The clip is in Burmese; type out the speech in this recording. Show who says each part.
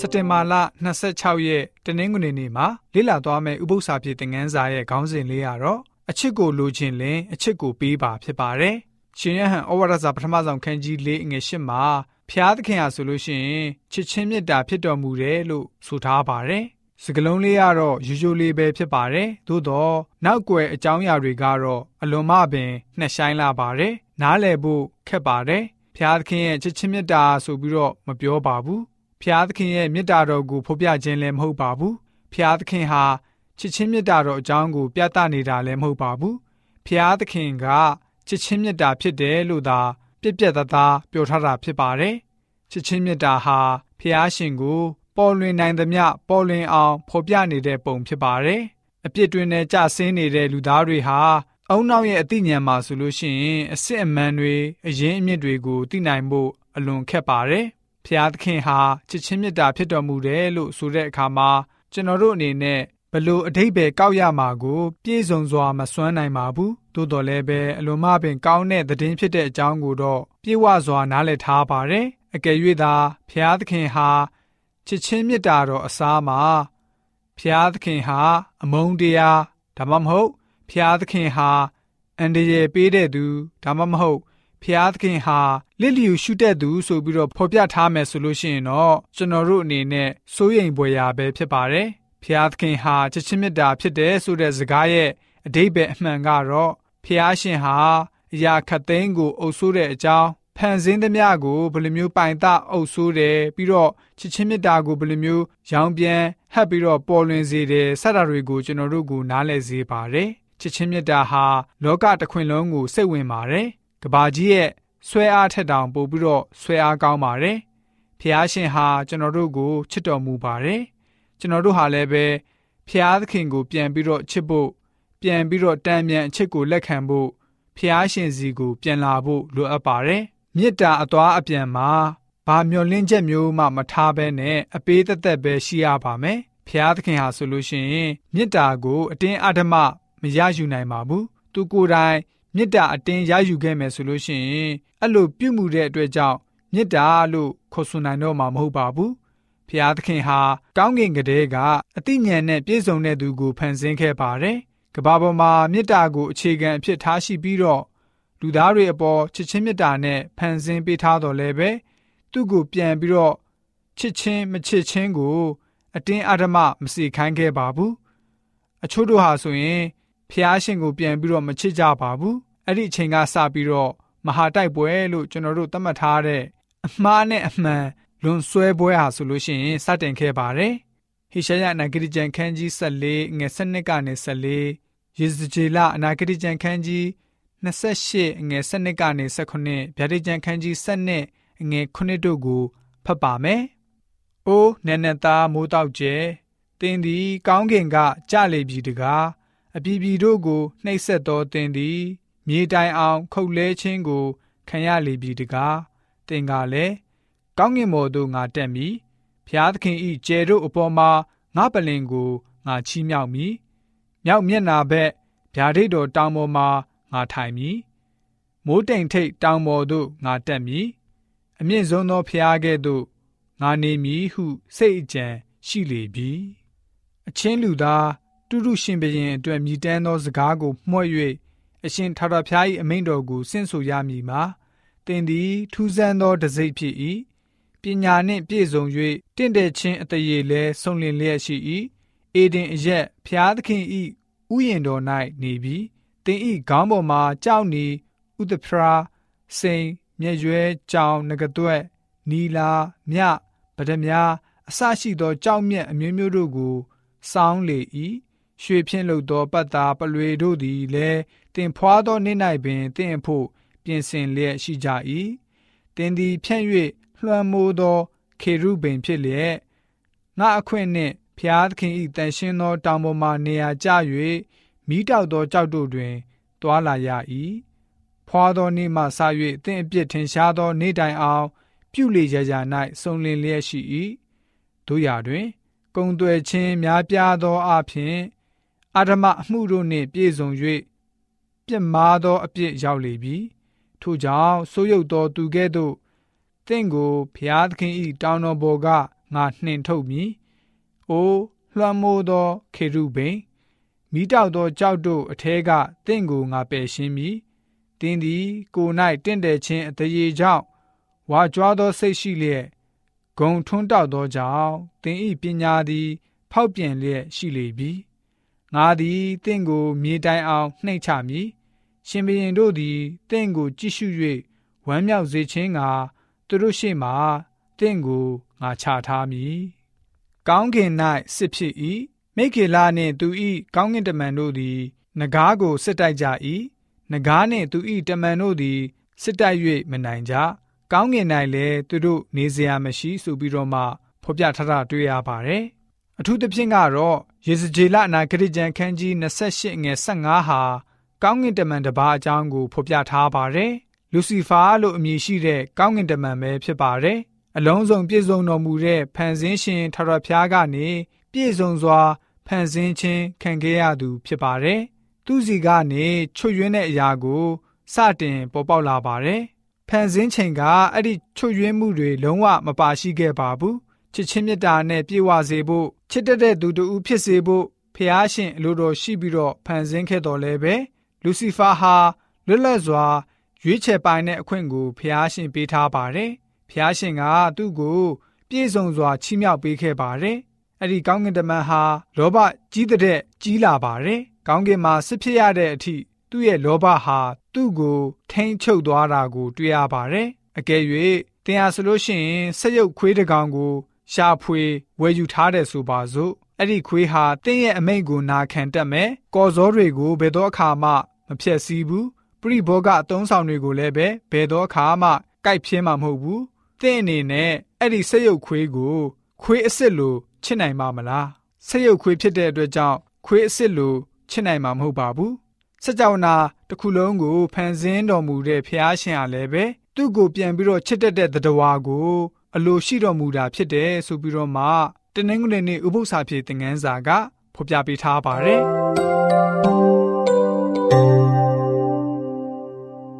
Speaker 1: စက်တင်ဘာလ26ရက်တနင်္ဂနွေနေ့မှာလေ့လာသွားမယ့်ဥပုသ္စာပြေသင်ခန်းစာရဲ့ခေါင်းစဉ်လေးကတော့အချစ်ကိုလိုချင်လင်အချစ်ကိုပေးပါဖြစ်ပါတယ်။ရှင်ရဟန်ဩဝါဒစာပထမဆုံးခန်းကြီး၄ငွေ၈မှာဖျားသခင်ဟာဆိုလို့ရှိရင်ချစ်ချင်းမေတ္တာဖြစ်တော်မူတယ်လို့ဆိုထားပါတယ်။စကလုံးလေးကတော့ရိုးရိုးလေးပဲဖြစ်ပါတယ်။သို့တော့နောက်ွယ်အကြောင်းအရာတွေကတော့အလွန်မှပင်နှက်ဆိုင်လာပါတယ်။နားလည်ဖို့ခက်ပါတယ်။ဖျားသခင်ရဲ့ချစ်ချင်းမေတ္တာဆိုပြီးတော့မပြောပါဘူး ဖျားသခင်ရဲ့မေတ္တာတော်ကိုဖော်ပြခြင်းလည်းမဟုတ်ပါဘူးဖျားသခင်ဟာချစ်ချင်းမေတ္တာတော်အကြောင်းကို ပြသနေတာလည်းမဟုတ်ပါဘူးဖျားသခင်ကချစ်ချင်းမေတ္တာဖြစ်တယ်လို့သာပြက်ပြက်သားသားပြောထားတာဖြစ်ပါတယ်ချစ်ချင်းမေတ္တာဟာဖျားရှင်ကို ပေါ်လွင်နိုင်သမျှပေါ်လွင်အောင်ဖော်ပြနေတဲ့ပုံဖြစ်ပါတယ်အပြစ်တွင်နဲ့ကြဆင်းနေတဲ့လူသားတွေဟာအုံနောက်ရဲ့အသိဉာဏ်မှာဆိုလို့ရှိရင်အစစ်အမှန်တွေအရင်အမြစ်တွေကိုသိနိုင်ဖို့အလွန်ခက်ပါတယ် ဖျားသခင်ဟာချစ်ချင်းမေတ္တာဖြစ်တော်မူတယ်လို့ဆိုတဲ့အခါမှာကျွန်တော်တို့အနေနဲ့ဘလို့အတိတ်ပဲကောက်ရမှာကိုပြည့်စုံစွာမစွမ်းနိုင်ပါဘူးသို့တော်လည်းပဲအလွန်မှပင်ကောင်းတဲ့သတင်းဖြစ်တဲ့အကြောင်းကိုတော့ပြေဝစွာနားလည်ထားပါတယ်အကယ်၍သာဖျားသခင်ဟာချစ်ချင်းမေတ္တာတော်အစားမှာဖျားသခင်ဟာအမုန်းတရားဒါမှမဟုတ်ဖျားသခင်ဟာအန္တရာယ်ပေးတဲ့သူဒါမှမဟုတ် ဖျားသခင်ဟာလစ်လျူရှုတဲ့သူဆိုပြီးတော့ဖော်ပြထားမယ်ဆိုလို့ရှိရင်တော့ကျွန်တော်တို့အနေနဲ့စိုးရိမ်ပွေရာပဲဖြစ်ပါတယ်။ဖျားသခင်ဟာချစ်ချင်းမေတ္တာဖြစ်တယ်ဆိုတဲ့စကားရဲ့အတိတ်ပဲအမှန်ကတော့ဖျားရှင်ဟာအရာခတ်သိမ်းကိုအုပ်ဆိုးတဲ့အကြောင်းဖန်ဆင်းသမျှကိုဘယ်လိုမျိုးပိုင်တအုပ်ဆိုးတယ်ပြီးတော့ချစ်ချင်းမေတ္တာကိုဘယ်လိုမျိုးရောင်ပြန်ဟပ်ပြီးတော့ပေါ်လွင်စေတယ်စတာတွေကိုကျွန်တော်တို့ကနားလည်စေပါတယ်ချစ်ချင်းမေတ္တာဟာလောကတစ်ခွင်လုံးကိုစိတ်ဝင်ပါတယ် ကဘာကြီးရဲ့ဆွဲအားထက်တောင်ပို့ပြီးတော့ဆွဲအားကောင်းပါတယ်။ဖျားရှင်ဟာကျွန်တော်တို့ကိုချစ်တော်မူပါတယ်။ကျွန်တော်တို့ဟာလည်းပဲဖျားသခင်ကိုပြန်ပြီးတော့ချစ်ဖို့ပြန်ပြီးတော့တန်မြန်အချစ်ကိုလက်ခံဖို့ဖျားရှင်စီကိုပြန်လာဖို့လိုအပ်ပါတယ်။မေတ္တာအသွားအပြန်မှာဘာမျောလင့်ချက်မျိုးမှမထားဘဲနဲ့အပေးသက်သက်ပဲရှိရပါမယ်။ဖျားသခင်ဟာဆိုလို့ရှိရင်မေတ္တာကိုအတင်းအဓမ္မမရယူနိုင်ပါဘူး။သူကိုယ်တိုင် မေတ္တာအတင်းရယူခဲ့မယ်ဆိုလို့ရှိရင်အဲ့လိုပြုမှုတဲ့အတွက်ကြောင့်မေတ္တာလို့ခေါ်ဆိုနိုင်တော့မှာမဟုတ်ပါဘူးဖျားသခင်ဟာကောင်းကင်ကလေးကအသိဉာဏ်နဲ့ပြည့်စုံတဲ့သူကိုဖန်ဆင်းခဲ့ပါတယ်ကဘာပေါ်မှာမေတ္တာကိုအခြေခံအဖြစ်ထားရှိပြီးတော့လူသားတွေအပေါ်ချစ်ချင်းမေတ္တာနဲ့ဖန်ဆင်းပေးထားတော်လဲပဲသူ့ကိုပြန်ပြီးတော့ချစ်ချင်းမချစ်ချင်းကို အတင်းအဓမ္မမစီခိုင်းခဲ့ပါဘူးအချို့တို့ဟာဆိုရင် ဖျားရှင်ကိုပြန်ပြီးတော့မချစ်ကြပါဘူးအဲ့ဒီအချိန်ကစပြီးတော့မဟာတိုက်ပွဲလို့ကျွန်တော်တို့သတ်မှတ်ထားတဲ့အမှားနဲ့အမှန်လွန်ဆွဲပွဲဟာဆိုလို့ရှိရင်စတင်ခဲ့ပါတယ်ဟိရှယအနာဂတိကျမ်းခန်းကြီး14ငွေ7ကနေ14ယေဇကျေလအနာဂတိကျမ်းခန်းကြီး28ငွေ7ကနေ19ဗျာဒိတ်ကျမ်းခန်းကြီး7ငွေ9တို့ကိုဖတ်ပါမယ်။အိုးနန္နသားမိုးတောက်ကျဲတင်းသည်ကောင်းကင်ကကြလေပြီတကား အပြည်ပြည်တို့ကိုနှိပ်စက်တော်တင်းသည် မြေတိုင်အောင် ခုတ်လဲခြင်းကိုခံရလေပြီတကားတင်ကလည်းကောင်းကင်ဘော်သို့ငါတက်မည်ဖျားသခင်ဤကျဲတို့အပေါ်မှာငါပလင်ကိုငါချီးမြှောက်မည်မြောက်မျက်နာဘက်ဗျာဒိတ်တော်တောင်ပေါ်မှာငါထိုင်မည်မိုးတိမ်ထိတ်တောင်ပေါ်သို့ငါတက်မည်အမြင့်ဆုံးသောဖျားကဲ့သို့ငါနေမည်ဟု စိတ်အကြံရှိလေပြီအချင်းလူသား တူတူရှင်ဘရင်အတွက်မြည်တမ်းသောစကားကိုမှွက်၍အရှင်ထာဝရဘုရား၏အမိန့်တော်ကိုဆင့်ဆိုရမည်မှာတင်သည်ထူးဆန်းသောတစိ့ဖြစ်၏ပညာနှင့်ပြည့်စုံ၍တင့်တဲ့ခြင်းအတရေလဲဆုံးလင်လျက်ရှိ၏အေဒင်အရက်ဘုရားသခင်၏ဥယျင်တော်၌နေပြီးတင်၏ခေါင်းပေါ်မှာကြောက်နေဥဒဖရာစိန်မြက်ရွဲကြောင်ငကတွက်နီလာမြဗဒမြအစရှိသောကြောက်မြက်အမျိုးမျိုးတို့ကိုစောင်းလေ၏ ရွှေဖြင့်လုပ်သောပတ်သားပလွေတို့သည်လည်းတင်ဖွာသောနေ့၌ပင်တင့်အဖို့ပြင်ဆင်လျက်ရှိကြ၏တင်သည်ဖြန့်၍လွှမ်းမိုးသောခေရုဗိမ်ဖြစ်လျက်ငါအခွင့်နှင့်ဖျားသခင်၏တန်ရှင်းသောတောင်ပေါ်မှနေရာကျ၍မိတောက်သောကြောက်တို့တွင်တွာလာရ၏ဖွာသောနေ့မှစ၍တင့်အပြစ်ထင်ရှားသောနေ့တိုင်အောင် ပြုလေရာရာ၌စုံလင်လျက်ရှိ၏တို့ရာတွင် ကုံသွဲခြင်းများပြားသောအဖြစ် အာဓမအမှုတို့နှင့်ပြည့်စုံ၍ပြစ်မှားသောအပြစ်ရောက်လေပြီထို့ကြောင့်ဆိုးရုပ်သောသူကဲ့သို့တင့်ကိုဖျားသခင်၏တောင်းတော်ဘော်ကငါနှင်ထုတ်မည်။အိုးလွှမ်းမိုးသောခေရုဗိန်မိတောက်သောကြောက်တို့အထဲကတင့်ကိုငါပယ်ရှင်းမည်။တင်းသည်ကို၌တင့်တယ်ခြင်းအတရေကြောင့်ဝါကြွားသောစိတ်ရှိလျက်ဂုံထွန်းတောက်သောကြောင့်တင်းဤပညာသည် ဖောက်ပြန်လျက်ရှိလေပြီ။ ငါသည်တင့်ကိုမြေတိုင်အောင်နှိမ့်ချမည်။ရှင်ဘရင်တို့သည်တင့်ကိုကြည့်ရှု၍ဝမ်းမြောက်စေခြင်းကသူတို့ရှေ့မှတင့်ကိုငါချထားမည်။ကောင်းကင်၌စစ်ဖြစ်၏မိခေလာနှင့်သူ၏ကောင်းကင်တမန်တို့သည်နဂါးကိုစစ်တိုက်ကြ၏နဂါးနှင့်သူ၏တမန်တို့သည်စစ်တိုက်၍မနိုင်ကြကောင်းကင်၌လည်းသူတို့နေစရာမရှိဆိုပြီးတော့မှဖော်ပြထားတာတွေ့ရပါတယ် အထူးသဖြင့်ကတော့ယေဇကျေလအနာဂရိကျန်ခန်းကြီး28ငယ်15ဟာကောင်းကင်တမန်တစ်ပါးအကြောင်းကိုဖော်ပြထားပါတယ်လူစီဖာလို့အမည်ရှိတဲ့ကောင်းကင်တမန်ပဲဖြစ်ပါတယ်အလုံးစုံပြည့်စုံတော်မူတဲ့ဖန်ဆင်းရှင်ထရဖျားကနေပြည့်စုံစွာဖန်ဆင်းခြင်းခံခဲ့ရသူဖြစ်ပါတယ်။သူစီကနေချွတ်ယွင်းတဲ့အရာကိုစတင်ပေါ်ပေါက်လာပါတယ်။ဖန်ဆင်းချိန်ကအဲ့ဒီချွတ်ယွင်းမှုတွေလုံးဝမပါရှိခဲ့ပါဘူး။ ချစ်ချင်းမြတ်တာနဲ့ပြေဝစေဖို့ချစ်တတ်တဲ့သူတူဖြစ်စေဖို့ဖျားရှင်အလိုတော်ရှိပြီးတော့ဖန်ဆင်းခဲ့တော်လဲပဲလူစီဖာဟာလွတ်လပ်စွာ ရွေးချယ်ပိုင်တဲ့အခွင့်ကိုဖျားရှင်ပေးထားပါတယ်။ဖျားရှင်ကသူ့ကို ပြည့်စုံစွာချီးမြှောက်ပေးခဲ့ပါတယ်အဲ့ဒီကောင်းကင်တမန်ဟာလောဘကြီးတဲ့ကြီးလာပါတယ်။ကောင်းကင်မှာစစ်ဖြစ်ရတဲ့အထိသူ့ရဲ့လောဘဟာသူ့ကိုထိမ့်ချုပ်သွားတာကို တွေ့ရပါတယ်။အကယ်၍တင်ဟာဆိုလို့ရှိရင်ဆက်ရုပ်ခွေးတကောင်ကို ရှာဖွေဝယ်ယူထားတယ်ဆိုပါစို့။အဲ့ဒီခွေးဟာတင်းရဲ့အမိန့်ကိုနာခံတတ်မယ်။ကော်စောတွေကိုဘယ်တော့အခါမှမဖြက်စီးဘူး။ပရိဘောဂအသုံးဆောင်တွေကိုလည်းပဲဘယ်တော့အခါမှကြိုက်ပြင်းမှာမဟုတ်ဘူး။တင်းအနေနဲ့အဲ့ဒီဆက်ရုပ်ခွေးကိုခွေးအစ်စ်လိုချစ်နိုင်မှာမလားဆက်ရုပ်ခွေးဖြစ်တဲ့အတွက်ကြောင့်ခွေးအစ်စ်လိုချစ်နိုင်မှာမဟုတ်ပါဘူးစကြဝဠာတစ်ခုလုံးကိုဖန်ဆင်းတော်မူတဲ့ဖျားရှင်အားလည်းပဲသူ့ကိုပြန်ပြီးတော့ချစ်တတ်တဲ့တဝါကို အလိုရှိတော်မူတာဖြစ်တယ်ဆိုပြီးတော့မှတနင်္ဂနွေနေ့ဥပုသ္စာပြေသင်ခန်းစာကဖော်ပြပေးထားပါတယ်